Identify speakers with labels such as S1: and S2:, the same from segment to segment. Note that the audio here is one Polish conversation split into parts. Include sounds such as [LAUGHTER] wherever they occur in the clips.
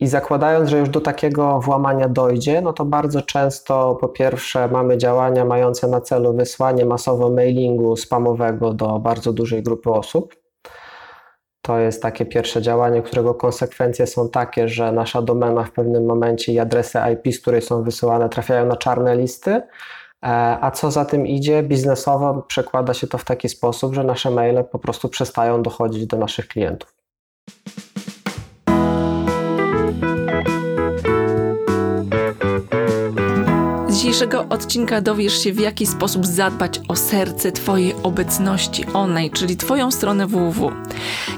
S1: I zakładając, że już do takiego włamania dojdzie, no to bardzo często po pierwsze mamy działania mające na celu wysłanie masowo mailingu spamowego do bardzo dużej grupy osób. To jest takie pierwsze działanie, którego konsekwencje są takie, że nasza domena w pewnym momencie i adresy IP, z której są wysyłane, trafiają na czarne listy. E, a co za tym idzie, biznesowo przekłada się to w taki sposób, że nasze maile po prostu przestają dochodzić do naszych klientów.
S2: Dzisiejszego odcinka dowiesz się, w jaki sposób zadbać o serce Twojej obecności online, czyli Twoją stronę www.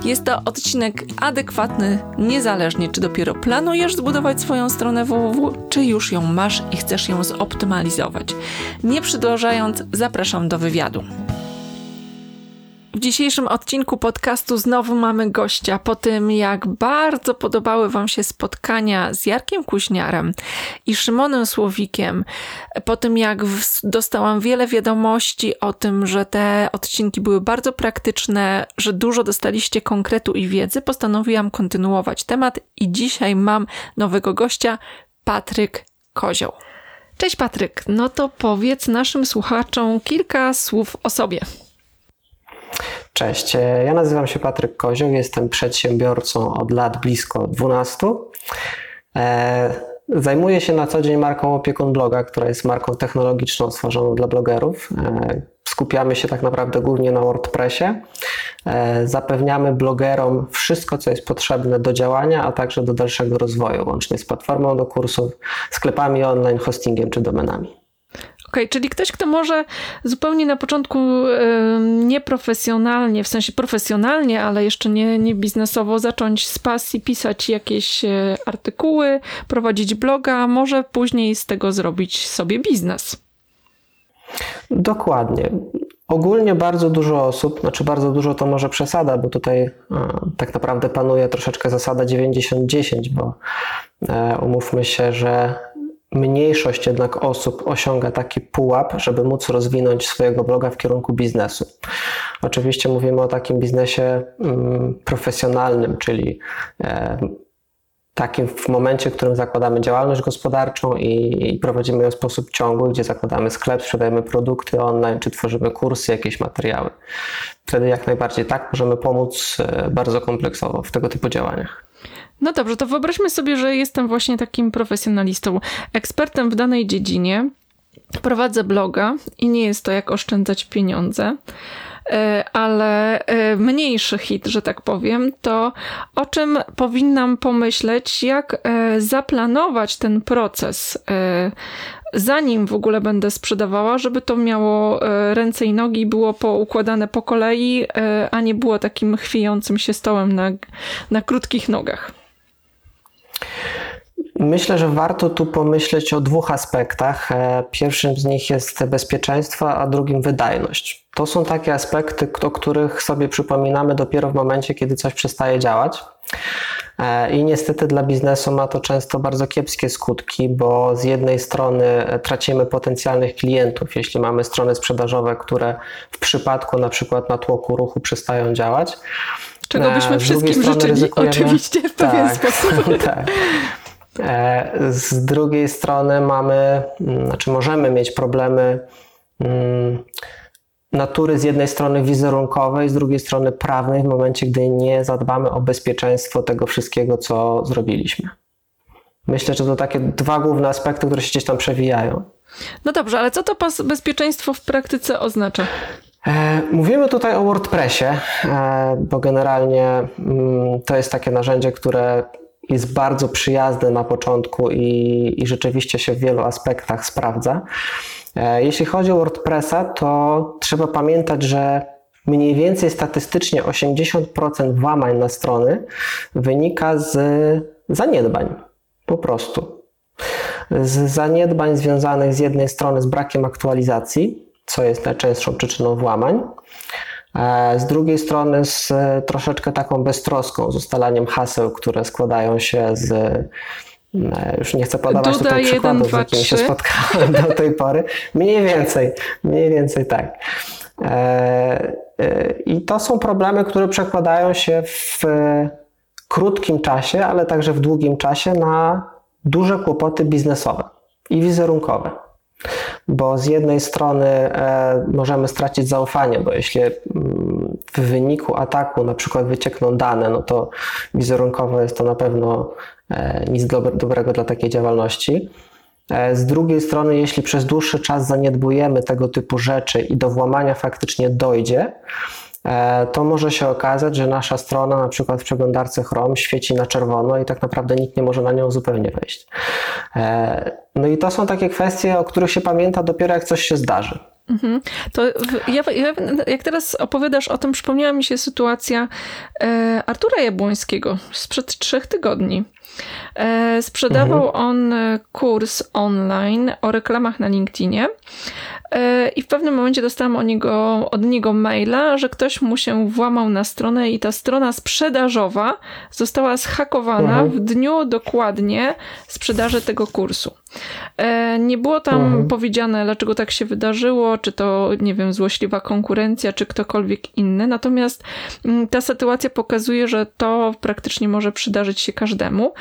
S2: Jest to odcinek adekwatny, niezależnie czy dopiero planujesz zbudować swoją stronę www, czy już ją masz i chcesz ją zoptymalizować. Nie przedłużając, zapraszam do wywiadu. W dzisiejszym odcinku podcastu znowu mamy gościa. Po tym, jak bardzo podobały Wam się spotkania z Jarkiem Kuśniarem i Szymonem Słowikiem, po tym, jak dostałam wiele wiadomości o tym, że te odcinki były bardzo praktyczne, że dużo dostaliście konkretu i wiedzy, postanowiłam kontynuować temat i dzisiaj mam nowego gościa, Patryk Kozioł. Cześć Patryk, no to powiedz naszym słuchaczom kilka słów o sobie.
S1: Cześć, ja nazywam się Patryk Kozioł, jestem przedsiębiorcą od lat blisko 12. E, zajmuję się na co dzień marką Opiekun Bloga, która jest marką technologiczną stworzoną dla blogerów. E, skupiamy się tak naprawdę głównie na WordPressie. E, zapewniamy blogerom wszystko, co jest potrzebne do działania, a także do dalszego rozwoju, łącznie z platformą do kursów, sklepami online, hostingiem czy domenami.
S2: Okej, okay, czyli ktoś, kto może zupełnie na początku nieprofesjonalnie, w sensie profesjonalnie, ale jeszcze nie, nie biznesowo zacząć z pasji pisać jakieś e, artykuły, prowadzić bloga, może później z tego zrobić sobie biznes.
S1: Dokładnie. Ogólnie bardzo dużo osób, znaczy bardzo dużo to może przesada, bo tutaj tak naprawdę panuje troszeczkę zasada 90-10, bo e, umówmy się, że mniejszość jednak osób osiąga taki pułap, żeby móc rozwinąć swojego bloga w kierunku biznesu. Oczywiście mówimy o takim biznesie mm, profesjonalnym, czyli e, takim w momencie, w którym zakładamy działalność gospodarczą i, prowadzimy ją w sposób ciągły, gdzie zakładamy sklep, sprzedajemy produkty online, czy tworzymy kursy, jakieś materiały. Wtedy jak najbardziej tak możemy pomóc e, bardzo kompleksowo w tego typu działaniach.
S2: No dobrze, to wyobraźmy sobie, że jestem właśnie takim profesjonalistą, ekspertem w danej dziedzinie. Prowadzę bloga i nie jest to jak oszczędzać pieniądze, e, ale e, mniejszy hit, że tak powiem, to o czym powinnam pomyśleć, jak e, zaplanować ten proces, zanim w ogóle będę sprzedawała, żeby to miało ręce i nogi, było poukładane po kolei, a nie było takim chwiejącym się stołem na, na krótkich nogach.
S1: Myślę, że warto tu pomyśleć o dwóch aspektach. E, pierwszym z nich jest bezpieczeństwo, a drugim wydajność. To są takie aspekty, o których sobie przypominamy dopiero w momencie, kiedy coś przestaje działać. E, I niestety dla biznesu ma to często bardzo kiepskie skutki, bo z jednej strony tracimy potencjalnych klientów, jeśli mamy strony sprzedażowe, które w przypadku na przykład natłoku ruchu przestają działać.
S2: Czego byśmy wszystkim życzyli, oczywiście w pewien tak, sposób. [LAUGHS] tak.
S1: E, z drugiej strony mamy, mm, znaczy możemy mieć problemy mm, natury z jednej strony wizerunkowej, z drugiej strony prawnej w momencie, gdy nie zadbamy o bezpieczeństwo tego wszystkiego, co zrobiliśmy. Myślę, że to takie dwa główne aspekty, które się gdzieś tam przewijają.
S2: No dobrze, ale co to bezpieczeństwo w praktyce oznacza?
S1: E, mówimy tutaj o WordPressie, e, bo generalnie mm, to jest takie narzędzie, które jest bardzo przyjazne na początku i, i rzeczywiście się w wielu aspektach sprawdza. E, jeśli chodzi o WordPressa, to trzeba pamiętać, że mniej więcej statystycznie 80% włamań na strony wynika z zaniedbań. Po prostu. Z zaniedbań związanych z jednej strony z brakiem aktualizacji, co jest najczęstszą przyczyną włamań. E, z drugiej strony z troszeczkę taką beztroską, z ustalaniem haseł, które składają się z e, już nie chcę podawać Duda tutaj przykładów, 1, 2, z jakimi się spotkałem do tej pory. Mniej więcej, mniej więcej tak. E, I to są problemy, które przekładają się w krótkim czasie, ale także w długim czasie na duże kłopoty biznesowe i wizerunkowe. Bo z jednej strony e, możemy stracić zaufanie, bo jeśli mm, w wyniku ataku na przykład wyciekną dane, no to wizerunkowo jest to na pewno e, nic dobre, dobrego dla takiej działalności. E, z drugiej strony, jeśli przez dłuższy czas zaniedbujemy tego typu rzeczy i do włamania faktycznie dojdzie, to może się okazać, że nasza strona, na przykład w przeglądarce Chrome, świeci na czerwono i tak naprawdę nikt nie może na nią zupełnie wejść. E, no i to są takie kwestie, o których się pamięta dopiero jak coś się zdarzy.
S2: Mhm. To ja, ja, jak teraz opowiadasz o tym, przypomniała mi się sytuacja e, Artura Jabłońskiego sprzed trzech tygodni. E, sprzedawał mhm. on kurs online o reklamach na LinkedInie. E, I w pewnym momencie dostałam od niego, od niego maila, że ktoś mu się włamał na stronę i ta strona sprzedażowa została zhakowana mhm. w dniu dokładnie sprzedaży tego kursu. E, nie było tam mhm. powiedziane, dlaczego tak się wydarzyło, czy to, nie wiem, złośliwa konkurencja, czy ktokolwiek inny. Natomiast mm, ta sytuacja pokazuje, że to praktycznie może przydarzyć się każdemu.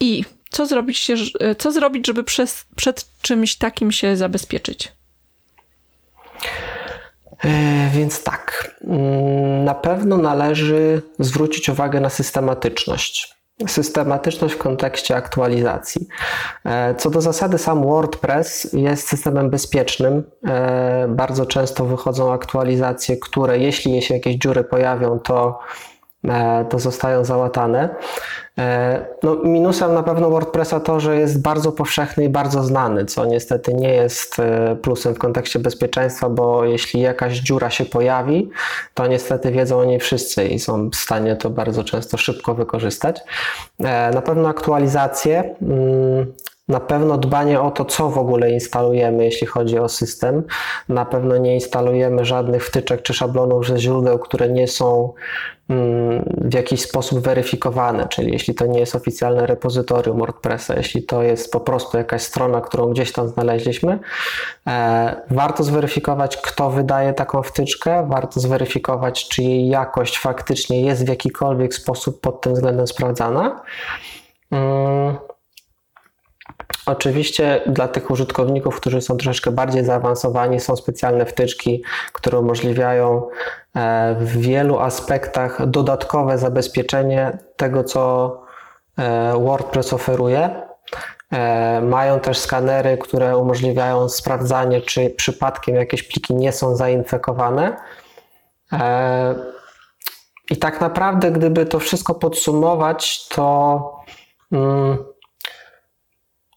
S2: I co zrobić, się, co zrobić żeby przez, przed czymś takim się zabezpieczyć?
S1: E, więc tak, mm, na pewno należy zwrócić uwagę na systematyczność. Systematyczność w kontekście aktualizacji. E, co do zasady, sam WordPress jest systemem bezpiecznym. E, bardzo często wychodzą aktualizacje, które, jeśli się jakieś dziury pojawią, to, to zostają załatane. E, no, minusem na pewno WordPressa to, że jest bardzo powszechny i bardzo znany, co niestety nie jest e, plusem w kontekście bezpieczeństwa, bo jeśli jakaś dziura się pojawi, to niestety wiedzą o niej wszyscy i są w stanie to bardzo często szybko wykorzystać. E, na pewno aktualizacje mm, na pewno dbanie o to, co w ogóle instalujemy, jeśli chodzi o system. Na pewno nie instalujemy żadnych wtyczek czy szablonów ze źródeł, które nie są mm, w jakiś sposób weryfikowane, czyli jeśli to nie jest oficjalne repozytorium WordPressa, jeśli to jest po prostu jakaś strona, którą gdzieś tam znaleźliśmy, e, warto zweryfikować, kto wydaje taką wtyczkę, warto zweryfikować, czy jej jakość faktycznie jest w jakikolwiek sposób pod tym względem sprawdzana. Oczywiście dla tych użytkowników, którzy są troszeczkę bardziej zaawansowani, są specjalne wtyczki, które umożliwiają e, w wielu aspektach dodatkowe zabezpieczenie tego, co e, WordPress oferuje. E, mają też skanery, które umożliwiają sprawdzanie, czy przypadkiem jakieś pliki nie są zainfekowane. I tak naprawdę, gdyby to wszystko podsumować, to. Mm,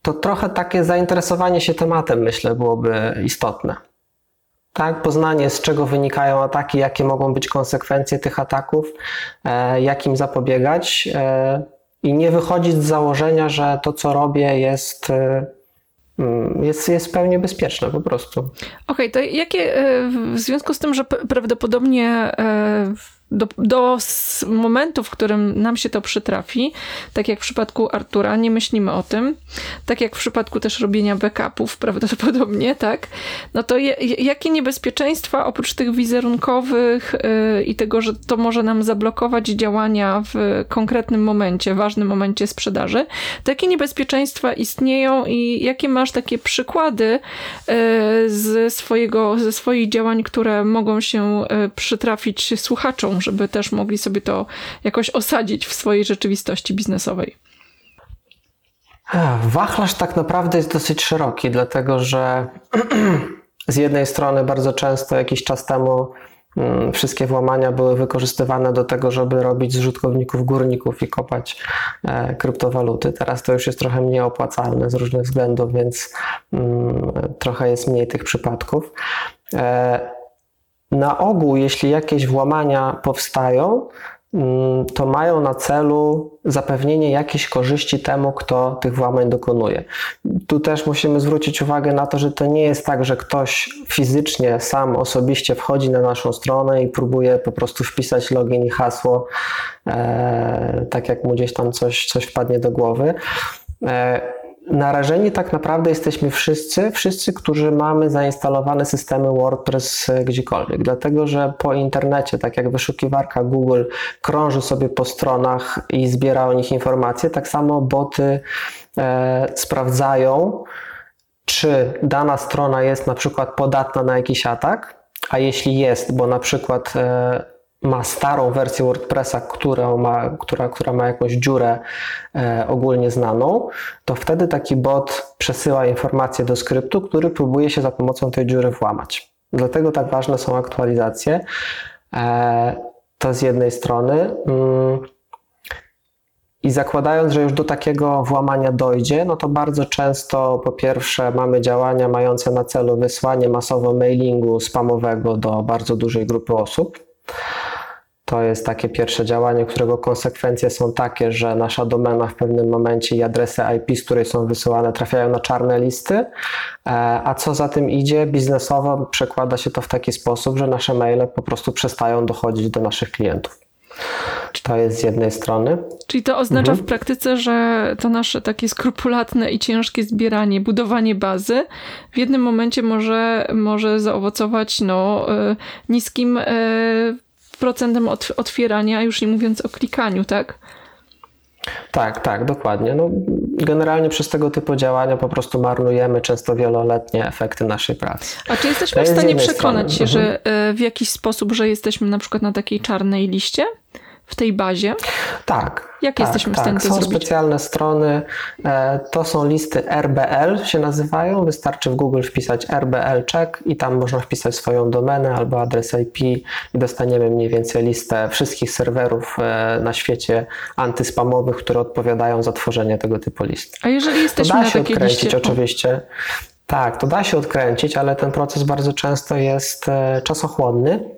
S1: to trochę takie zainteresowanie się tematem, myślę, byłoby istotne. Tak, poznanie z czego wynikają ataki, jakie mogą być konsekwencje tych ataków, e, jak im zapobiegać e, i nie wychodzić z założenia, że to, co robię, jest, e, mm, jest, jest w pełni bezpieczne po prostu. Okej,
S2: okay, to jakie w związku z tym, że prawdopodobnie do, do momentu, w którym nam się to przytrafi, tak jak w przypadku Artura, nie myślimy o tym, tak jak w przypadku też robienia backupów [LAUGHS] prawdopodobnie, tak, no to je, jakie niebezpieczeństwa oprócz tych wizerunkowych yy, i tego, że to może nam zablokować działania w konkretnym momencie, ważnym momencie sprzedaży, to jakie niebezpieczeństwa istnieją i jakie masz takie przykłady yy, z swojego, ze swoich działań, które mogą się yy, przytrafić słuchaczom żeby też mogli sobie to jakoś osadzić w swojej rzeczywistości biznesowej?
S1: Wachlarz tak naprawdę jest dosyć szeroki, dlatego że [CLEARS THROAT] z jednej strony bardzo często jakiś czas temu mm, wszystkie włamania były wykorzystywane do tego, żeby robić z użytkowników górników i kopać e, kryptowaluty. Teraz to już jest trochę mniej opłacalne z różnych względów, więc mm, trochę jest mniej tych przypadków. Na ogół, jeśli jakieś włamania powstają, mm, to mają na celu zapewnienie jakiejś korzyści temu, kto tych włamań dokonuje. Tu też musimy zwrócić uwagę na to, że to nie jest tak, że ktoś fizycznie, sam osobiście wchodzi na naszą stronę i próbuje po prostu wpisać login i hasło, e, tak jak mu gdzieś tam coś, coś wpadnie do głowy. E, narażeni tak naprawdę jesteśmy wszyscy, wszyscy, którzy mamy zainstalowane systemy WordPress gdziekolwiek, dlatego że po internecie, tak jak wyszukiwarka Google krąży sobie po stronach i zbiera o nich informacje, tak samo boty e, sprawdzają, czy dana strona jest na przykład podatna na jakiś atak, a jeśli jest, bo na przykład e, ma starą wersję WordPressa, która ma, która, która ma jakąś dziurę e, ogólnie znaną, to wtedy taki bot przesyła informację do skryptu, który próbuje się za pomocą tej dziury włamać. Dlatego tak ważne są aktualizacje. E, to z jednej strony. Mm, i zakładając, że już do takiego włamania dojdzie, no to bardzo często po pierwsze mamy działania mające na celu wysłanie masowo mailingu spamowego do bardzo dużej grupy osób. To jest takie pierwsze działanie, którego konsekwencje są takie, że nasza domena w pewnym momencie i adresy IP, z której są wysyłane, trafiają na czarne listy. E, a co za tym idzie, biznesowo przekłada się to w taki sposób, że nasze maile po prostu przestają dochodzić do naszych klientów. To jest z jednej strony.
S2: Czyli to oznacza mhm. w praktyce, że to nasze takie skrupulatne i ciężkie zbieranie, budowanie bazy w jednym momencie może, może zaowocować no, e, niskim procentem otwierania, już nie mówiąc o klikaniu, tak?
S1: Tak, tak, dokładnie. No, generalnie przez tego typu działania po prostu marnujemy często wieloletnie efekty naszej pracy.
S2: A czy jesteśmy w stanie przekonać strony. się, mhm. że e, w jakiś sposób, że jesteśmy na przykład na takiej czarnej liście? W tej bazie?
S1: Tak.
S2: Jak
S1: tak,
S2: jesteśmy
S1: tak.
S2: w stanie to
S1: są
S2: zrobić?
S1: Są specjalne strony, e, to są listy RBL się nazywają. Wystarczy w Google wpisać RBL check i tam można wpisać swoją domenę albo adres IP i dostaniemy mniej więcej listę wszystkich serwerów e, na świecie antyspamowych, które odpowiadają za tworzenie tego typu list.
S2: A jeżeli jesteśmy
S1: to da
S2: na
S1: się
S2: takiej
S1: odkręcić
S2: liście...
S1: oczywiście. Tak, to da się odkręcić, ale ten proces bardzo często jest e, czasochłonny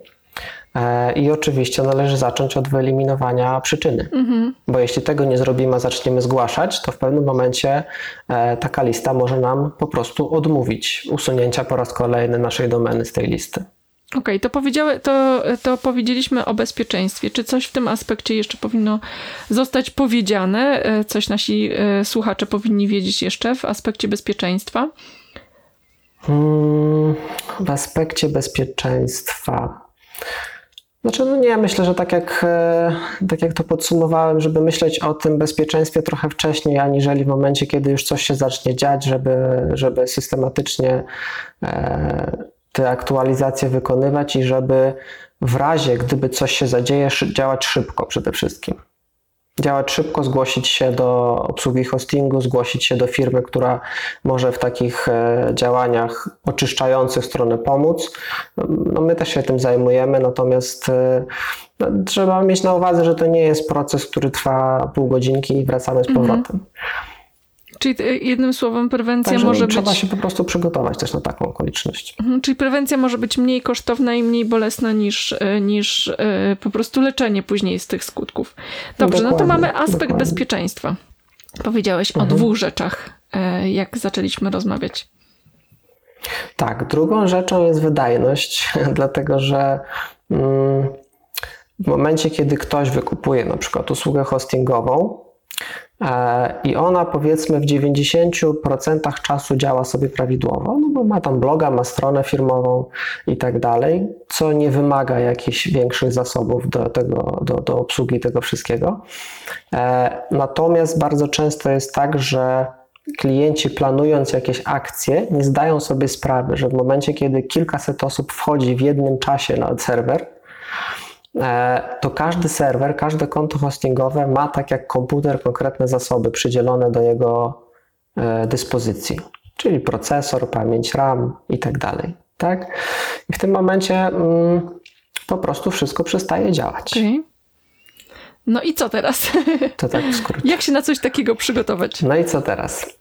S1: I oczywiście należy zacząć od wyeliminowania przyczyny, mhm. bo jeśli tego nie zrobimy, a zaczniemy zgłaszać, to w pewnym momencie e, taka lista może nam po prostu odmówić usunięcia po raz kolejny naszej domeny z tej listy.
S2: Okej, okay, to, powiedziały, to, to powiedzieliśmy o bezpieczeństwie. Czy coś w tym aspekcie jeszcze powinno zostać powiedziane? E, coś nasi słuchacze powinni wiedzieć jeszcze w aspekcie bezpieczeństwa?
S1: Hmm, w aspekcie bezpieczeństwa. Znaczy, no nie, myślę, że tak jak, e, tak jak to podsumowałem, żeby myśleć o tym bezpieczeństwie trochę wcześniej, aniżeli w momencie, kiedy już coś się zacznie dziać, żeby, żeby systematycznie e, te aktualizacje wykonywać i żeby w razie, gdyby coś się zadzieje, działać szybko przede wszystkim działać szybko, zgłosić się do obsługi hostingu, zgłosić się do firmy, która może w takich e, działaniach oczyszczających stronę pomóc. No, my też się tym zajmujemy, natomiast e, no, trzeba mieć na uwadze, że to nie jest proces, który trwa pół godzinki i wracamy z powrotem. Mhm.
S2: Czyli e, jednym słowem prewencja
S1: Także
S2: może
S1: trzeba
S2: być...
S1: się po prostu przygotować też na taką okoliczność.
S2: Mhm, czyli prewencja może być mniej kosztowna i mniej bolesna niż, e, niż e, po prostu leczenie później z tych skutków. Dobrze, dokładnie, no to mamy aspekt dokładnie. bezpieczeństwa. Powiedziałeś mhm. o dwóch rzeczach, jak zaczęliśmy rozmawiać.
S1: Tak, drugą rzeczą jest wydajność, [LAUGHS] dlatego że mm, w momencie, kiedy ktoś wykupuje na przykład usługę hostingową, I ona powiedzmy w 90% czasu działa sobie prawidłowo, no bo ma tam bloga, ma stronę firmową i tak dalej, co nie wymaga jakichś większych zasobów do, tego, do, do obsługi tego wszystkiego. E, natomiast bardzo często jest tak, że klienci planując jakieś akcje nie zdają sobie sprawy, że w momencie, kiedy kilkaset osób wchodzi w jednym czasie na serwer, E, to każdy serwer, każde konto hostingowe ma tak jak komputer konkretne zasoby przydzielone do jego e, dyspozycji, czyli procesor, pamięć RAM i tak dalej. Tak? I w tym momencie mm, po prostu wszystko przestaje działać.
S2: Okay. No i co teraz?
S1: To tak w skrócie. [LAUGHS]
S2: Jak się na coś takiego przygotować?
S1: No i co teraz?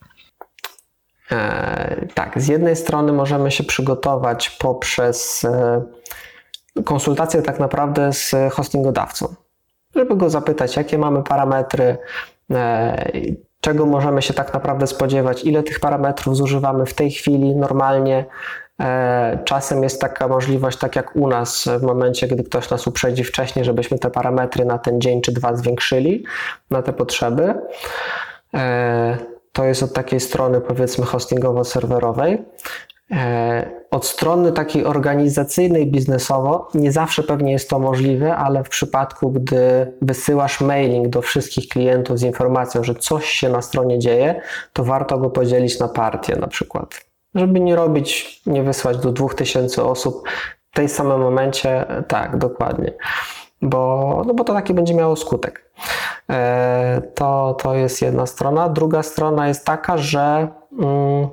S1: E, tak, z jednej strony możemy się przygotować poprzez e, konsultację tak naprawdę z hostingodawcą, żeby go zapytać, jakie mamy parametry, e, czego możemy się tak naprawdę spodziewać, ile tych parametrów zużywamy w tej chwili normalnie. E, czasem jest taka możliwość, tak jak u nas, w momencie, gdy ktoś nas uprzedzi wcześniej, żebyśmy te parametry na ten dzień czy dwa zwiększyli na te potrzeby. E, to jest od takiej strony powiedzmy hostingowo-serwerowej. E, Od strony takiej organizacyjnej, biznesowo, nie zawsze pewnie jest to możliwe, ale w przypadku, gdy wysyłasz mailing do wszystkich klientów z informacją, że coś się na stronie dzieje, to warto go podzielić na partie na przykład. Żeby nie robić, nie wysłać do 2000 osób w tej samym momencie, tak, dokładnie. Bo, no bo to taki będzie miało skutek. E, To, to jest jedna strona. Druga strona jest taka, że mm,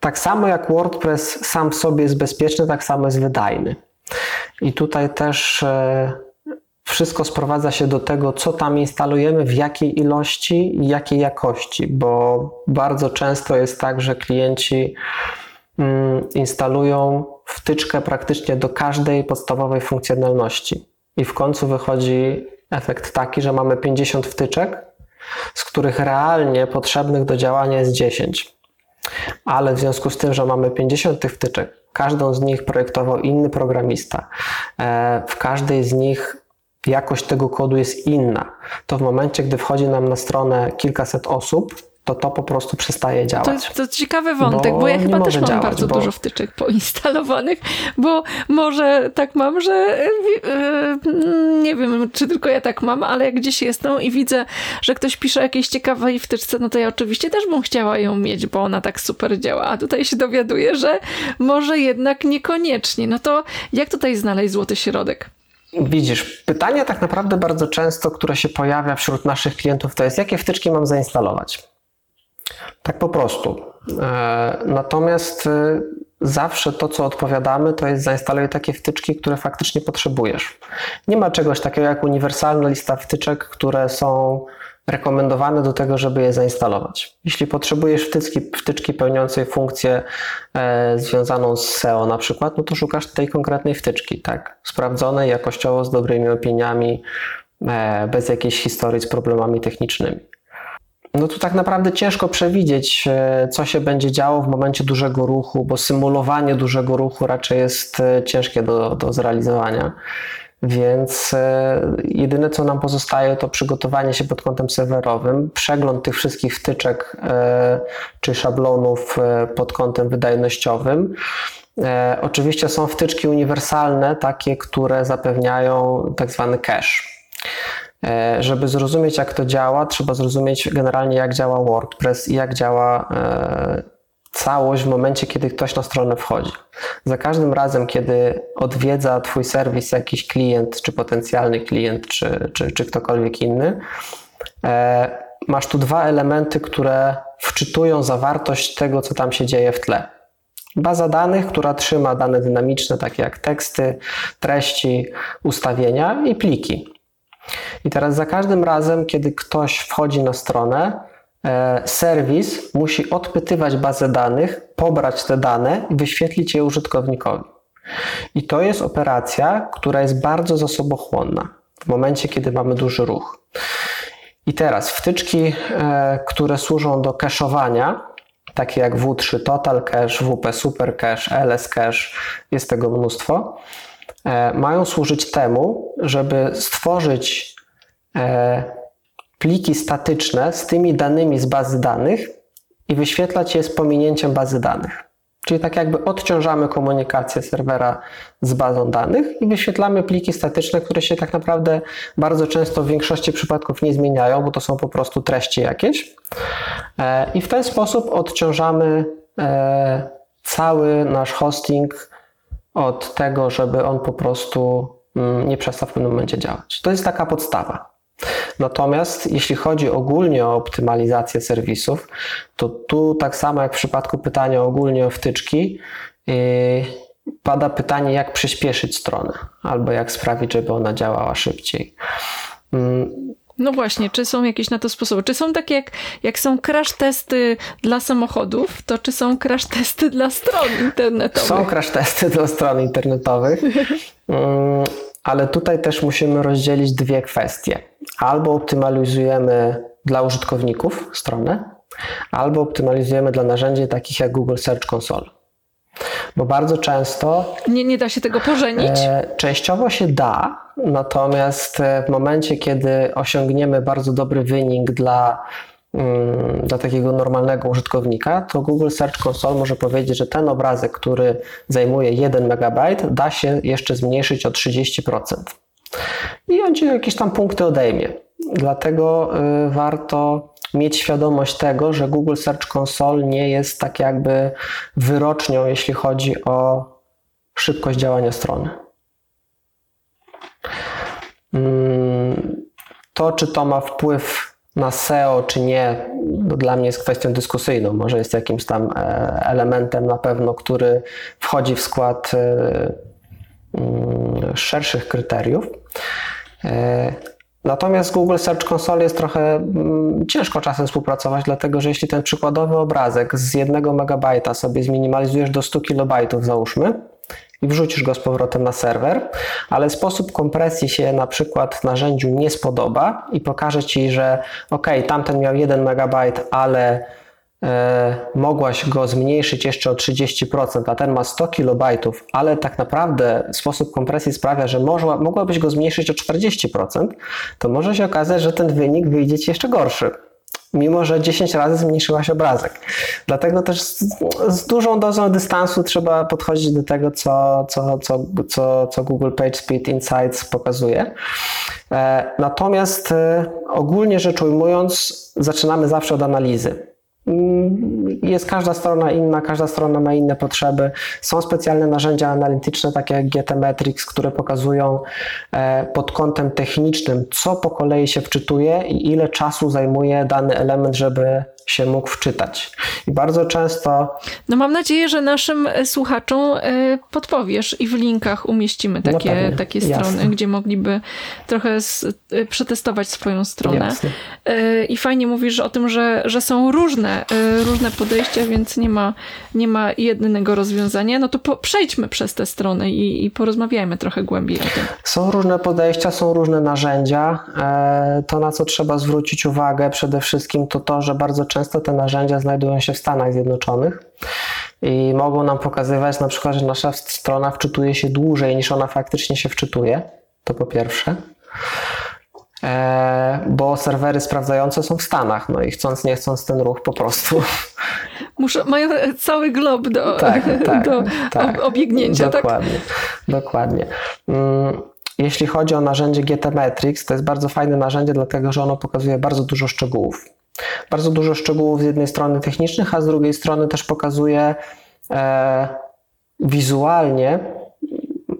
S1: tak samo jak WordPress sam w sobie jest bezpieczny, tak samo jest wydajny. I tutaj też e, wszystko sprowadza się do tego, co tam instalujemy, w jakiej ilości i jakiej jakości, bo bardzo często jest tak, że klienci mm, instalują wtyczkę praktycznie do każdej podstawowej funkcjonalności. I w końcu wychodzi efekt taki, że mamy 50 wtyczek, z których realnie potrzebnych do działania jest 10 ale w związku z tym, że mamy 50 tych wtyczek, każdą z nich projektował inny programista, e, w każdej z nich jakość tego kodu jest inna, to w momencie, gdy wchodzi nam na stronę kilkaset osób, to to po prostu przestaje działać.
S2: To jest to ciekawy wątek, bo,
S1: Bo
S2: ja chyba też mam
S1: działać,
S2: bardzo
S1: bo-
S2: dużo wtyczek poinstalowanych, bo może tak mam, że e, e, nie wiem, czy tylko ja tak mam, ale jak gdzieś jestem i widzę, że ktoś pisze o jakiejś ciekawej wtyczce, no to ja oczywiście też bym chciała ją mieć, bo ona tak super działa, a tutaj się dowiaduję, że może jednak niekoniecznie. No to jak tutaj znaleźć złoty środek?
S1: Widzisz, pytanie tak naprawdę bardzo często, które się pojawia wśród naszych klientów, to jest jakie wtyczki mam zainstalować? Tak po prostu. E, Natomiast e, zawsze to, co odpowiadamy, to jest zainstaluj takie wtyczki, które faktycznie potrzebujesz. Nie ma czegoś takiego jak uniwersalna lista wtyczek, które są rekomendowane do tego, żeby je zainstalować. Jeśli potrzebujesz wtyczki, wtyczki pełniącej funkcję e, związaną z SEO na przykład, no to szukasz tej konkretnej wtyczki, tak? Sprawdzonej jakościowo, z dobrymi opiniami, e, bez jakiejś historii z problemami technicznymi. No to tak naprawdę ciężko przewidzieć, e, co się będzie działo w momencie dużego ruchu, bo symulowanie dużego ruchu raczej jest e, ciężkie do, do zrealizowania. Więc e, jedyne, co nam pozostaje, to przygotowanie się pod kątem serwerowym, przegląd tych wszystkich wtyczek czy szablonów pod kątem wydajnościowym. Oczywiście są wtyczki uniwersalne, takie, które zapewniają tak zwany cache. E, Żeby zrozumieć, jak to działa, trzeba zrozumieć generalnie, jak działa WordPress i jak działa e, całość w momencie, kiedy ktoś na stronę wchodzi. Za każdym razem, kiedy odwiedza Twój serwis jakiś klient, czy potencjalny klient, czy, czy, czy ktokolwiek inny, e, masz tu dwa elementy, które wczytują zawartość tego, co tam się dzieje w tle. Baza danych, która trzyma dane dynamiczne, takie jak teksty, treści, ustawienia i pliki. I teraz za każdym razem, kiedy ktoś wchodzi na stronę, e, serwis musi odpytywać bazę danych, pobrać te dane i wyświetlić je użytkownikowi. I to jest operacja, która jest bardzo zasobochłonna w momencie, kiedy mamy duży ruch. I teraz wtyczki, e, które służą do cache'owania, takie jak W3 Total Cache, WP Super Cache, LS Cache, jest tego mnóstwo, mają służyć temu, żeby stworzyć e, pliki statyczne z tymi danymi z bazy danych i wyświetlać je z pominięciem bazy danych. Czyli tak jakby odciążamy komunikację serwera z bazą danych i wyświetlamy pliki statyczne, które się tak naprawdę bardzo często w większości przypadków nie zmieniają, bo to są po prostu treści jakieś. E, I w ten sposób odciążamy e, cały nasz hosting od tego, żeby on po prostu mm, nie przestał w pewnym momencie działać. To jest taka podstawa. Natomiast jeśli chodzi ogólnie o optymalizację serwisów, to tu tak samo jak w przypadku pytania ogólnie o wtyczki, yy, pada pytanie, jak przyspieszyć stronę, albo jak sprawić, żeby ona działała szybciej.
S2: No właśnie, czy są jakieś na to sposoby? Czy są takie, jak, jak są crash testy dla samochodów, to czy są crash testy dla stron internetowych?
S1: Są crash testy dla stron internetowych, [LAUGHS] Mm, ale tutaj też musimy rozdzielić dwie kwestie. Albo optymalizujemy dla użytkowników stronę, albo optymalizujemy dla narzędzi takich jak Google Search Console. Bo bardzo często
S2: Nie, nie da się tego pożenić?
S1: E, Częściowo się da, natomiast e, w momencie, kiedy osiągniemy bardzo dobry wynik dla, mm, dla takiego normalnego użytkownika, to Google Search Console może powiedzieć, że ten obrazek, który zajmuje 1 MB, da się jeszcze zmniejszyć o 30%. I on ci jakieś tam punkty odejmie. Dlatego y, warto mieć świadomość tego, że Google Search Console nie jest tak jakby wyrocznią, jeśli chodzi o szybkość działania strony. Mm, to, czy to ma wpływ na SEO, czy nie, to dla mnie jest kwestią dyskusyjną. Może jest jakimś tam e, elementem na pewno, który wchodzi w skład e, mm, szerszych kryteriów. E, natomiast Google Search Console jest trochę mm, ciężko czasem współpracować, dlatego że jeśli ten przykładowy obrazek z 1 MB sobie zminimalizujesz do 100 KB, załóżmy, i wrzucisz go z powrotem na serwer, ale sposób kompresji się na przykład narzędziu nie spodoba i pokaże ci, że ok, tamten miał 1 MB, ale e, mogłaś go zmniejszyć jeszcze o 30%, a ten ma 100 KB, ale tak naprawdę sposób kompresji sprawia, że można, mogłabyś go zmniejszyć o 40%, to może się okazać, że ten wynik wyjdzie ci jeszcze gorszy mimo że 10 razy zmniejszyłaś obrazek. Dlatego też z, z, dużą dozą dystansu trzeba podchodzić do tego, co, co, co, co, co Google PageSpeed Insights pokazuje. E, natomiast e, ogólnie rzecz ujmując, zaczynamy zawsze od analizy. Mm, jest każda strona inna, każda strona ma inne potrzeby. Są specjalne narzędzia analityczne, takie jak GTmetrix, które pokazują e, pod kątem technicznym, co po kolei się wczytuje i ile czasu zajmuje dany element, żeby się mógł wczytać. I bardzo często.
S2: No mam nadzieję, że naszym e, słuchaczom e, podpowiesz i w linkach umieścimy
S1: No
S2: takie,
S1: pewnie.
S2: takie strony,
S1: Jasne.
S2: gdzie mogliby trochę s- e, przetestować swoją stronę.
S1: Jasne.
S2: I fajnie mówisz o tym, że, że są różne, różne podejścia, więc nie ma, nie ma jednego rozwiązania. No to po, przejdźmy przez te strony i, i porozmawiajmy trochę głębiej o tym.
S1: Są różne podejścia, są różne narzędzia. To, na co trzeba zwrócić uwagę przede wszystkim, to to, że bardzo często te narzędzia znajdują się w Stanach Zjednoczonych i mogą nam pokazywać na przykład, że nasza strona wczytuje się dłużej niż ona faktycznie się wczytuje. To po pierwsze. E, Bo serwery sprawdzające są w Stanach, no i chcąc, nie chcąc, ten ruch po prostu
S2: Muszę, mają cały glob do,
S1: tak, [LAUGHS] tak,
S2: do
S1: tak.
S2: ob- obiegnięcia, tak?
S1: Dokładnie, dokładnie. Mm, Jeśli chodzi o narzędzie GTmetrix, to jest bardzo fajne narzędzie, dlatego że ono pokazuje bardzo dużo szczegółów. Bardzo dużo szczegółów z jednej strony technicznych, a z drugiej strony też pokazuje e, wizualnie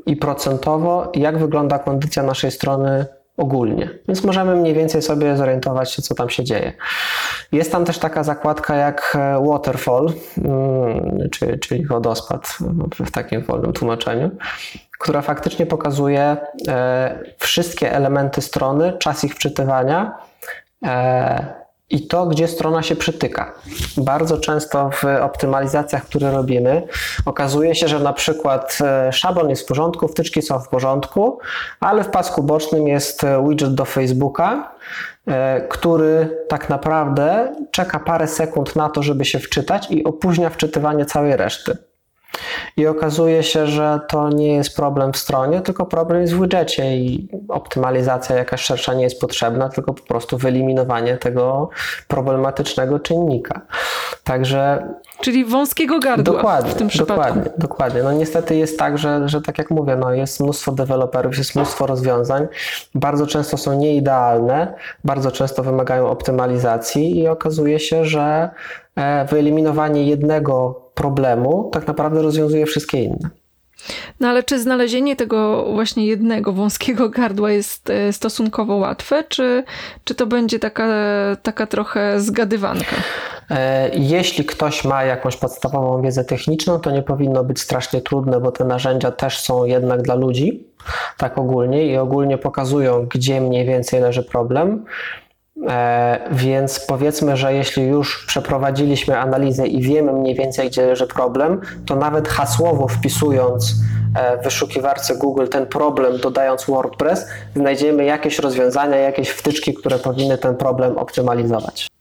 S1: i procentowo, jak wygląda kondycja naszej strony ogólnie. Więc możemy mniej więcej sobie zorientować się, co tam się dzieje. Jest tam też taka zakładka jak e, waterfall, mm, czyli, wodospad w takim wolnym tłumaczeniu, która faktycznie pokazuje e, wszystkie elementy strony, czas ich wczytywania e, i to, gdzie strona się przytyka. Bardzo często w optymalizacjach, które robimy, okazuje się, że na przykład e, szablon jest w porządku, wtyczki są w porządku, ale w pasku bocznym jest e, widget do Facebooka, e, który tak naprawdę czeka parę sekund na to, żeby się wczytać i opóźnia wczytywanie całej reszty. I okazuje się, że to nie jest problem w stronie, tylko problem jest w widgetie i optymalizacja jakaś szersza nie jest potrzebna, tylko po prostu wyeliminowanie tego problematycznego czynnika. Także
S2: Czyli wąskiego gardła
S1: dokładnie,
S2: w tym przypadku.
S1: dokładnie, dokładnie. No niestety jest tak, że, że tak jak mówię, no jest mnóstwo deweloperów, jest mnóstwo rozwiązań, bardzo często są nieidealne, bardzo często wymagają optymalizacji i okazuje się, że e, wyeliminowanie jednego problemu tak naprawdę rozwiązuje wszystkie inne.
S2: No ale czy znalezienie tego właśnie jednego wąskiego gardła jest e, stosunkowo łatwe, czy, czy to będzie taka, taka trochę zgadywanka?
S1: E, Jeśli ktoś ma jakąś podstawową wiedzę techniczną, to nie powinno być strasznie trudne, bo te narzędzia też są jednak dla ludzi, tak ogólnie, i ogólnie pokazują, gdzie mniej więcej leży problem. E, Więc powiedzmy, że jeśli już przeprowadziliśmy analizę i wiemy mniej więcej, gdzie leży problem, to nawet hasłowo wpisując e, w wyszukiwarce Google ten problem, dodając WordPress, znajdziemy jakieś rozwiązania, jakieś wtyczki, które powinny ten problem optymalizować.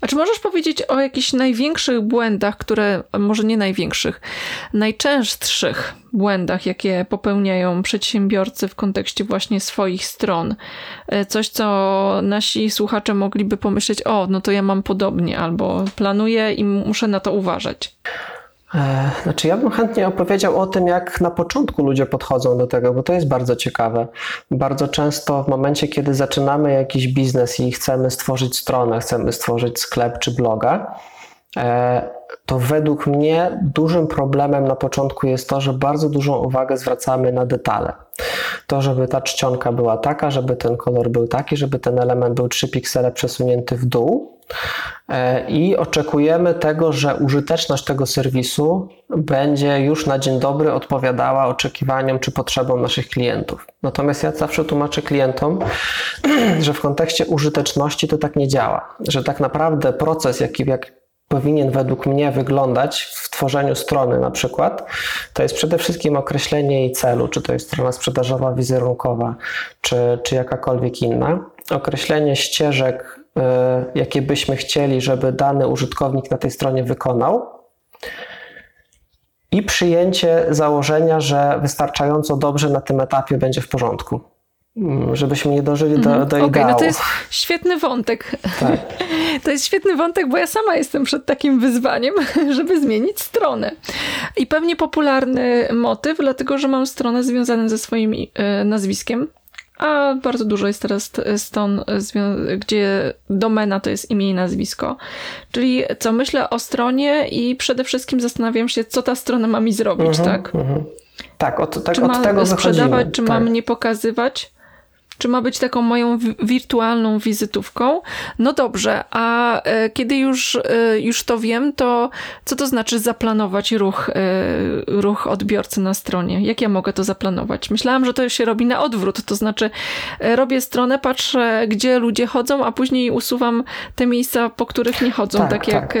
S2: A czy możesz powiedzieć o jakichś największych błędach, które, może nie największych, najczęstszych błędach, jakie popełniają przedsiębiorcy w kontekście właśnie swoich stron? E, coś, co nasi słuchacze mogliby pomyśleć, o, no to ja mam podobnie, albo planuję i muszę na to uważać.
S1: E, znaczy, ja bym chętnie opowiedział o tym, jak na początku ludzie podchodzą do tego, bo to jest bardzo ciekawe. Bardzo często w momencie, kiedy zaczynamy jakiś biznes i chcemy stworzyć stronę, chcemy stworzyć sklep czy bloga, e, to według mnie dużym problemem na początku jest to, że bardzo dużą uwagę zwracamy na detale. To, żeby ta czcionka była taka, żeby ten kolor był taki, żeby ten element był 3 piksele przesunięty w dół, i oczekujemy tego, że użyteczność tego serwisu będzie już na dzień dobry odpowiadała oczekiwaniom czy potrzebom naszych klientów. Natomiast ja zawsze tłumaczę klientom, [CLEARS THROAT] że w kontekście użyteczności to tak nie działa, że tak naprawdę proces, jaki jak powinien według mnie wyglądać w tworzeniu strony na przykład, to jest przede wszystkim określenie jej celu, czy to jest strona sprzedażowa, wizerunkowa, czy, czy jakakolwiek inna, określenie ścieżek E, jakie byśmy chcieli, żeby dany użytkownik na tej stronie wykonał. I przyjęcie założenia, że wystarczająco dobrze na tym etapie będzie w porządku. Mm, żebyśmy nie dożyli do, mhm. do
S2: okay,
S1: ideału.
S2: no to jest świetny wątek. Tak. [LAUGHS] To jest świetny wątek, bo ja sama jestem przed takim wyzwaniem, [LAUGHS] żeby zmienić stronę. I pewnie popularny motyw, dlatego że mam stronę związaną ze swoim e, nazwiskiem, a bardzo dużo jest teraz stron, gdzie domena to jest imię i nazwisko. Czyli co myślę o stronie i przede wszystkim zastanawiam się, co ta strona ma mi zrobić, uh mhm, -huh, tak? Uh
S1: mhm. -huh. Tak, od, tak,
S2: czy
S1: od tego
S2: sprzedawać, czy
S1: tak.
S2: mam nie pokazywać? Czy ma być taką moją wirtualną wizytówką? No dobrze, a e, kiedy już, e, już to wiem, to co to znaczy zaplanować ruch, e, ruch odbiorcy na stronie? Jak ja mogę to zaplanować? Myślałam, że to się robi na odwrót, to znaczy robię stronę, patrzę, gdzie ludzie chodzą, a później usuwam te miejsca, po których nie chodzą, tak, tak, jak, tak.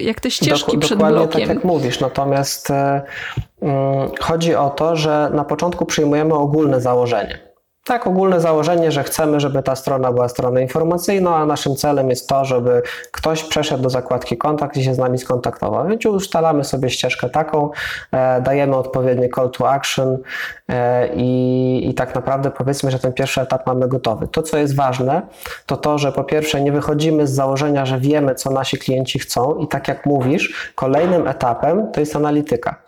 S2: jak te ścieżki
S1: Dok
S2: przed
S1: dokładnie
S2: blokiem.
S1: tak jak mówisz, natomiast mm, chodzi o to, że na początku przyjmujemy ogólne założenie tak ogólne założenie, że chcemy, żeby ta strona była stroną informacyjną, a naszym celem jest to, żeby ktoś przeszedł do zakładki kontakt i się z nami skontaktował. Więc ustalamy sobie ścieżkę taką, e, dajemy odpowiedni call to action e, i, i tak naprawdę powiedzmy, że ten pierwszy etap mamy gotowy. To, co jest ważne, to to, że po pierwsze nie wychodzimy z założenia, że wiemy, co nasi klienci chcą i tak jak mówisz, kolejnym etapem to jest analityka.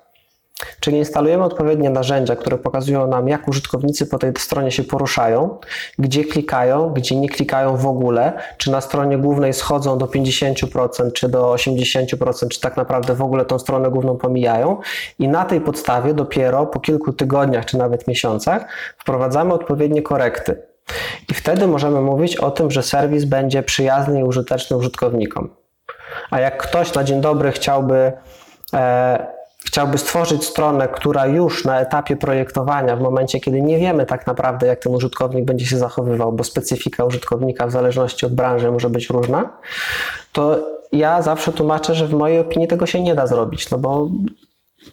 S1: Czyli instalujemy odpowiednie narzędzia, które pokazują nam, jak użytkownicy po tej stronie się poruszają, gdzie klikają, gdzie nie klikają w ogóle, czy na stronie głównej schodzą do 50%, czy do 80%, czy tak naprawdę w ogóle tą stronę główną pomijają. I na tej podstawie dopiero po kilku tygodniach, czy nawet miesiącach wprowadzamy odpowiednie korekty. I wtedy możemy mówić o tym, że serwis będzie przyjazny i użyteczny użytkownikom. A jak ktoś na dzień dobry chciałby e, chciałby stworzyć stronę, która już na etapie projektowania, w momencie kiedy nie wiemy tak naprawdę, jak ten użytkownik będzie się zachowywał, bo specyfika użytkownika w zależności od branży może być różna, to ja zawsze tłumaczę, że w mojej opinii tego się nie da zrobić, no bo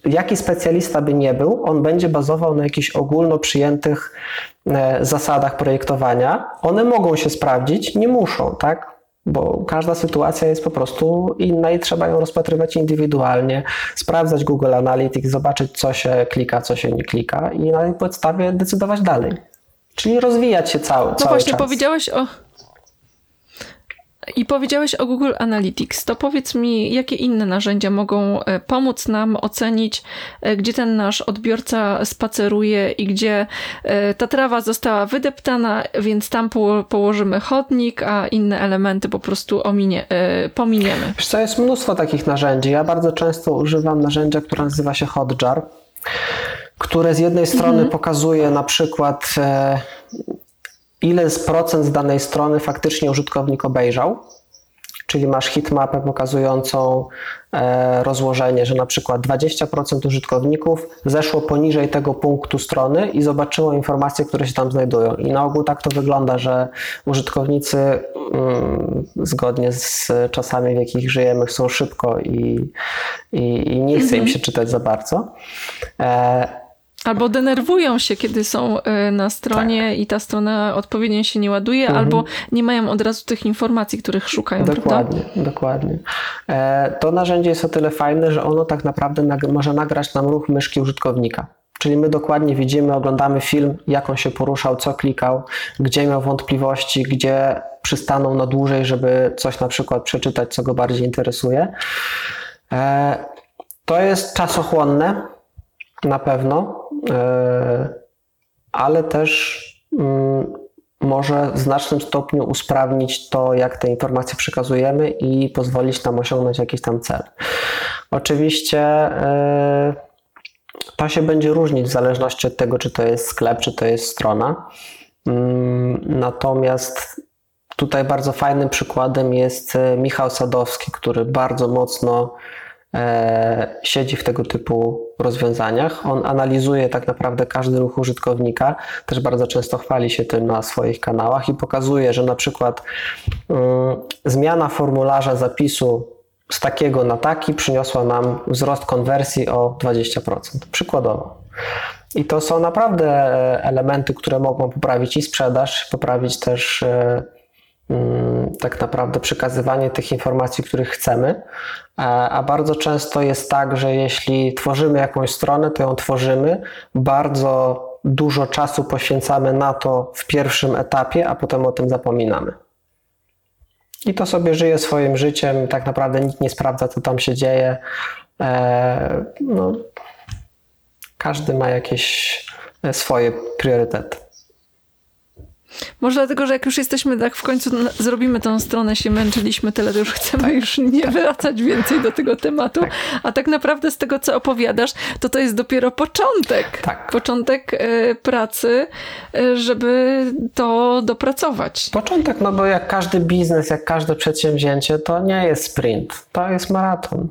S1: jaki specjalista by nie był, on będzie bazował na jakichś ogólno przyjętych e, zasadach projektowania. One mogą się sprawdzić, nie muszą, tak? Bo każda sytuacja jest po prostu inna i trzeba ją rozpatrywać indywidualnie, sprawdzać Google Analytics, zobaczyć, co się klika, co się nie klika i na tej podstawie decydować dalej. Czyli rozwijać się cały, no
S2: cały
S1: właśnie,
S2: czas. powiedziałeś o, i powiedziałeś o Google Analytics. To powiedz mi, jakie inne narzędzia mogą e, pomóc nam ocenić, e, gdzie ten nasz odbiorca spaceruje i gdzie e, ta trawa została wydeptana, więc tam położymy chodnik, a inne elementy po prostu ominie, pominiemy.
S1: Wiesz co, jest mnóstwo takich narzędzi. Ja bardzo często używam narzędzia, które nazywa się Hotjar, które z jednej strony mhm. pokazuje na przykład ile z procent z danej strony faktycznie użytkownik obejrzał, czyli masz hitmapę pokazującą e, rozłożenie, że na przykład 20% użytkowników zeszło poniżej tego punktu strony i zobaczyło informacje, które się tam znajdują. I na ogół tak to wygląda, że użytkownicy mm, zgodnie z czasami, w jakich żyjemy, chcą szybko i, i, i nie chce im mhm. się czytać za bardzo. E,
S2: Albo denerwują się, kiedy są y, na stronie
S1: Tak.
S2: i ta strona odpowiednio się nie ładuje,
S1: Mhm.
S2: albo nie mają od razu tych informacji, których szukają, prawda?
S1: Dokładnie, dokładnie. E, To narzędzie jest o tyle fajne, że ono tak naprawdę może nagrać nam ruch myszki użytkownika. Czyli my dokładnie widzimy, oglądamy film, jak on się poruszał, co klikał, gdzie miał wątpliwości, gdzie przystanął na dłużej, żeby coś na przykład przeczytać, co go bardziej interesuje. E, To jest czasochłonne, na pewno, e, ale też mm, może w znacznym stopniu usprawnić to, jak te informacje przekazujemy i pozwolić nam osiągnąć jakiś tam cel. Oczywiście e, to się będzie różnić w zależności od tego, czy to jest sklep, czy to jest strona. Mm, Natomiast tutaj bardzo fajnym przykładem jest e, Michał Sadowski, który bardzo mocno e, siedzi w tego typu rozwiązaniach. On analizuje tak naprawdę każdy ruch użytkownika, też bardzo często chwali się tym na swoich kanałach i pokazuje, że na przykład mm, zmiana formularza zapisu z takiego na taki przyniosła nam wzrost konwersji o 20%. Przykładowo. I to są naprawdę e, elementy, które mogą poprawić i sprzedaż, poprawić też e, mm, tak naprawdę przekazywanie tych informacji, których chcemy. A a bardzo często jest tak, że jeśli tworzymy jakąś stronę, to ją tworzymy, bardzo dużo czasu poświęcamy na to w pierwszym etapie, a potem o tym zapominamy. I to sobie żyje swoim życiem, tak naprawdę nikt nie sprawdza, co tam się dzieje. E, no, każdy ma jakieś e, swoje priorytety.
S2: Może dlatego, że jak już jesteśmy, tak w końcu zrobimy tą stronę, się męczyliśmy tyle, to już chcemy już nie wracać więcej do tego tematu. A tak naprawdę z tego, co opowiadasz, to to jest dopiero początek.
S1: Tak.
S2: Początek e, pracy, e, żeby to dopracować.
S1: Początek, no bo jak każdy biznes, jak każde przedsięwzięcie, to nie jest sprint, to jest maraton.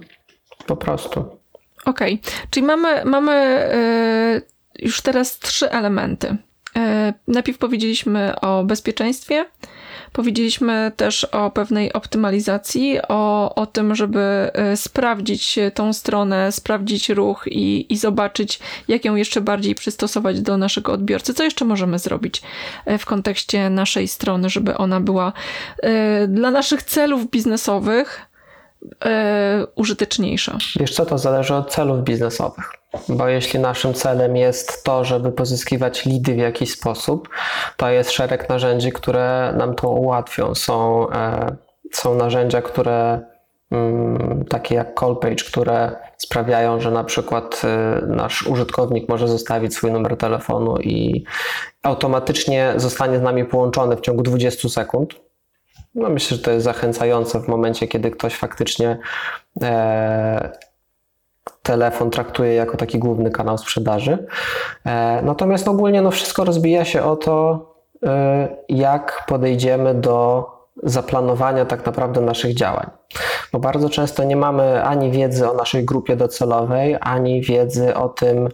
S1: Po prostu.
S2: Okej, czyli mamy, mamy e, już teraz trzy elementy. E, najpierw powiedzieliśmy o bezpieczeństwie, powiedzieliśmy też o pewnej optymalizacji, o, o tym, żeby e, sprawdzić tą stronę, sprawdzić ruch i, i zobaczyć, jak ją jeszcze bardziej przystosować do naszego odbiorcy. Co jeszcze możemy zrobić e, w kontekście naszej strony, żeby ona była dla naszych celów biznesowych użyteczniejsza?
S1: Wiesz co, to zależy od celów biznesowych. Bo jeśli naszym celem jest to, żeby pozyskiwać lidy w jakiś sposób, to jest szereg narzędzi, które nam to ułatwią. Są, e, są narzędzia, które mm, takie jak Callpage, które sprawiają, że na przykład e, nasz użytkownik może zostawić swój numer telefonu i automatycznie zostanie z nami połączony w ciągu 20 sekund. No myślę, że to jest zachęcające w momencie, kiedy ktoś faktycznie e, telefon traktuje jako taki główny kanał sprzedaży. E, natomiast ogólnie no wszystko rozbija się o to, e, jak podejdziemy do zaplanowania tak naprawdę naszych działań. Bo bardzo często nie mamy ani wiedzy o naszej grupie docelowej, ani wiedzy o tym,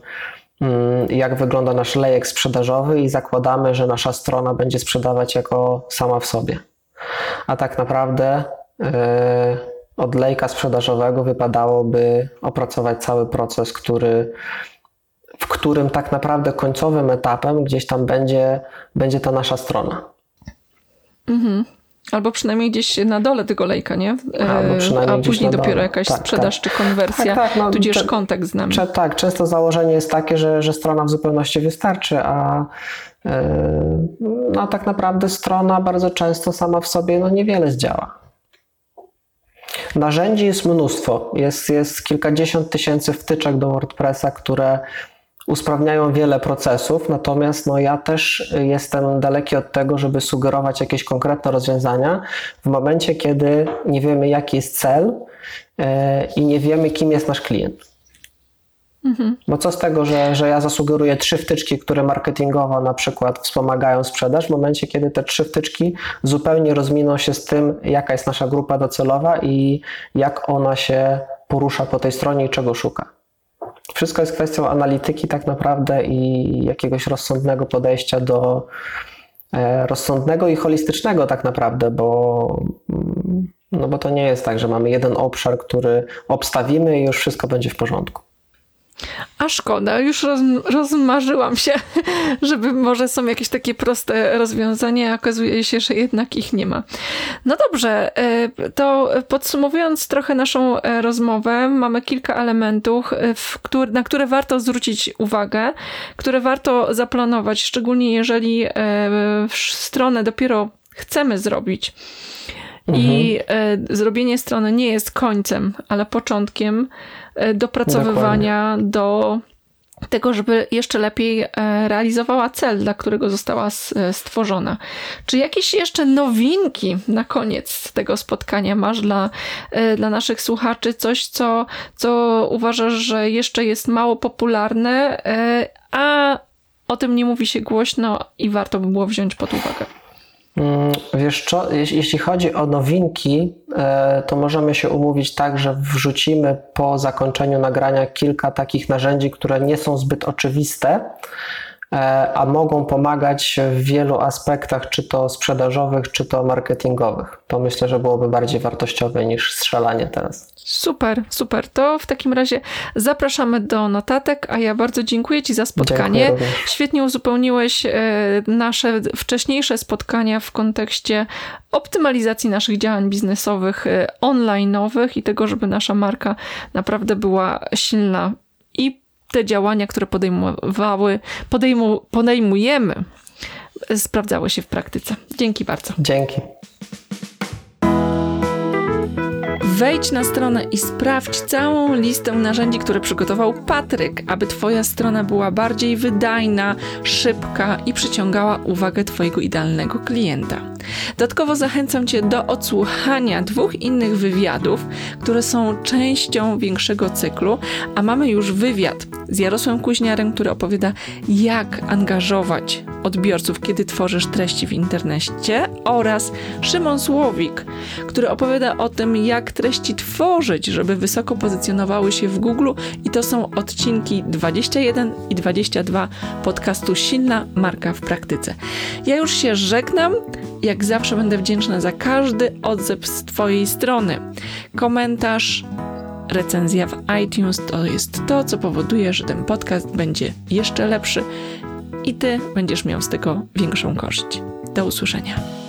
S1: mm, jak wygląda nasz lejek sprzedażowy i zakładamy, że nasza strona będzie sprzedawać jako sama w sobie. A tak naprawdę yy, od lejka sprzedażowego wypadałoby opracować cały proces, który, w którym tak naprawdę końcowym etapem gdzieś tam będzie, będzie ta nasza strona.
S2: Mhm. Albo przynajmniej gdzieś na dole tego lejka, nie?
S1: Albo
S2: E, A później dopiero jakaś
S1: Tak,
S2: sprzedaż czy konwersja,
S1: Tak, tak, no,
S2: tudzież
S1: cze-
S2: kontakt z nami.
S1: Cze- tak, często założenie jest takie, że, że strona w zupełności wystarczy, a yy, no, tak naprawdę strona bardzo często sama w sobie no, niewiele zdziała. Narzędzi jest mnóstwo. Jest, jest kilkadziesiąt tysięcy wtyczek do WordPressa, które usprawniają wiele procesów, natomiast no, ja też jestem daleki od tego, żeby sugerować jakieś konkretne rozwiązania w momencie, kiedy nie wiemy, jaki jest cel yy, i nie wiemy, kim jest nasz klient. Bo co z tego, że, że ja zasugeruję trzy wtyczki, które marketingowo na przykład wspomagają sprzedaż, w momencie, kiedy te trzy wtyczki zupełnie rozminą się z tym, jaka jest nasza grupa docelowa i jak ona się porusza po tej stronie i czego szuka. Wszystko jest kwestią analityki tak naprawdę i jakiegoś rozsądnego podejścia do e, rozsądnego i holistycznego tak naprawdę, bo, mm, no bo to nie jest tak, że mamy jeden obszar, który obstawimy i już wszystko będzie w porządku.
S2: A szkoda, już roz, rozmarzyłam się, [LAUGHS] żeby może są jakieś takie proste rozwiązania, a okazuje się, że jednak ich nie ma. No dobrze, e, to podsumowując trochę naszą e, rozmowę, mamy kilka elementów, e, który, na które warto zwrócić uwagę, które warto zaplanować, szczególnie jeżeli stronę dopiero chcemy zrobić. I e, zrobienie strony nie jest końcem, ale początkiem dopracowywania Dokładnie. do tego, żeby jeszcze lepiej e, realizowała cel, dla którego została e, stworzona. Czy jakieś jeszcze nowinki na koniec tego spotkania masz dla, e, dla naszych słuchaczy? Coś, co, co uważasz, że jeszcze jest mało popularne, a o tym nie mówi się głośno i warto by było wziąć pod uwagę?
S1: Mm, wiesz co, jeśli chodzi o nowinki, e, to możemy się umówić tak, że wrzucimy po zakończeniu nagrania kilka takich narzędzi, które nie są zbyt oczywiste, a mogą pomagać w wielu aspektach, czy to sprzedażowych, czy to marketingowych. To myślę, że byłoby bardziej wartościowe niż strzelanie teraz.
S2: Super, super. To w takim razie zapraszamy do notatek, a ja bardzo dziękuję Ci za spotkanie. Świetnie uzupełniłeś e, nasze wcześniejsze spotkania w kontekście optymalizacji naszych działań biznesowych, e, online'owych i tego, żeby nasza marka naprawdę była silna te działania, które podejmowały, podejmu, podejmujemy, sprawdzały się w praktyce. Dzięki bardzo.
S1: Dzięki.
S2: Wejdź na stronę i sprawdź całą listę narzędzi, które przygotował Patryk, aby Twoja strona była bardziej wydajna, szybka i przyciągała uwagę Twojego idealnego klienta. Dodatkowo zachęcam Cię do odsłuchania dwóch innych wywiadów, które są częścią większego cyklu, a mamy już wywiad z Jarosławem Kuźniarem, który opowiada, jak angażować odbiorców, kiedy tworzysz treści w internecie, oraz Szymon Słowik, który opowiada o tym, jak treści tworzyć, żeby wysoko pozycjonowały się w Google, i to są odcinki 21 i 22 podcastu Silna Marka w Praktyce. Ja już się żegnam. Jak zawsze będę wdzięczna za każdy odzew z Twojej strony. Komentarz, recenzja w iTunes to jest to, co powoduje, że ten podcast będzie jeszcze lepszy i Ty będziesz miał z tego większą korzyść. Do usłyszenia.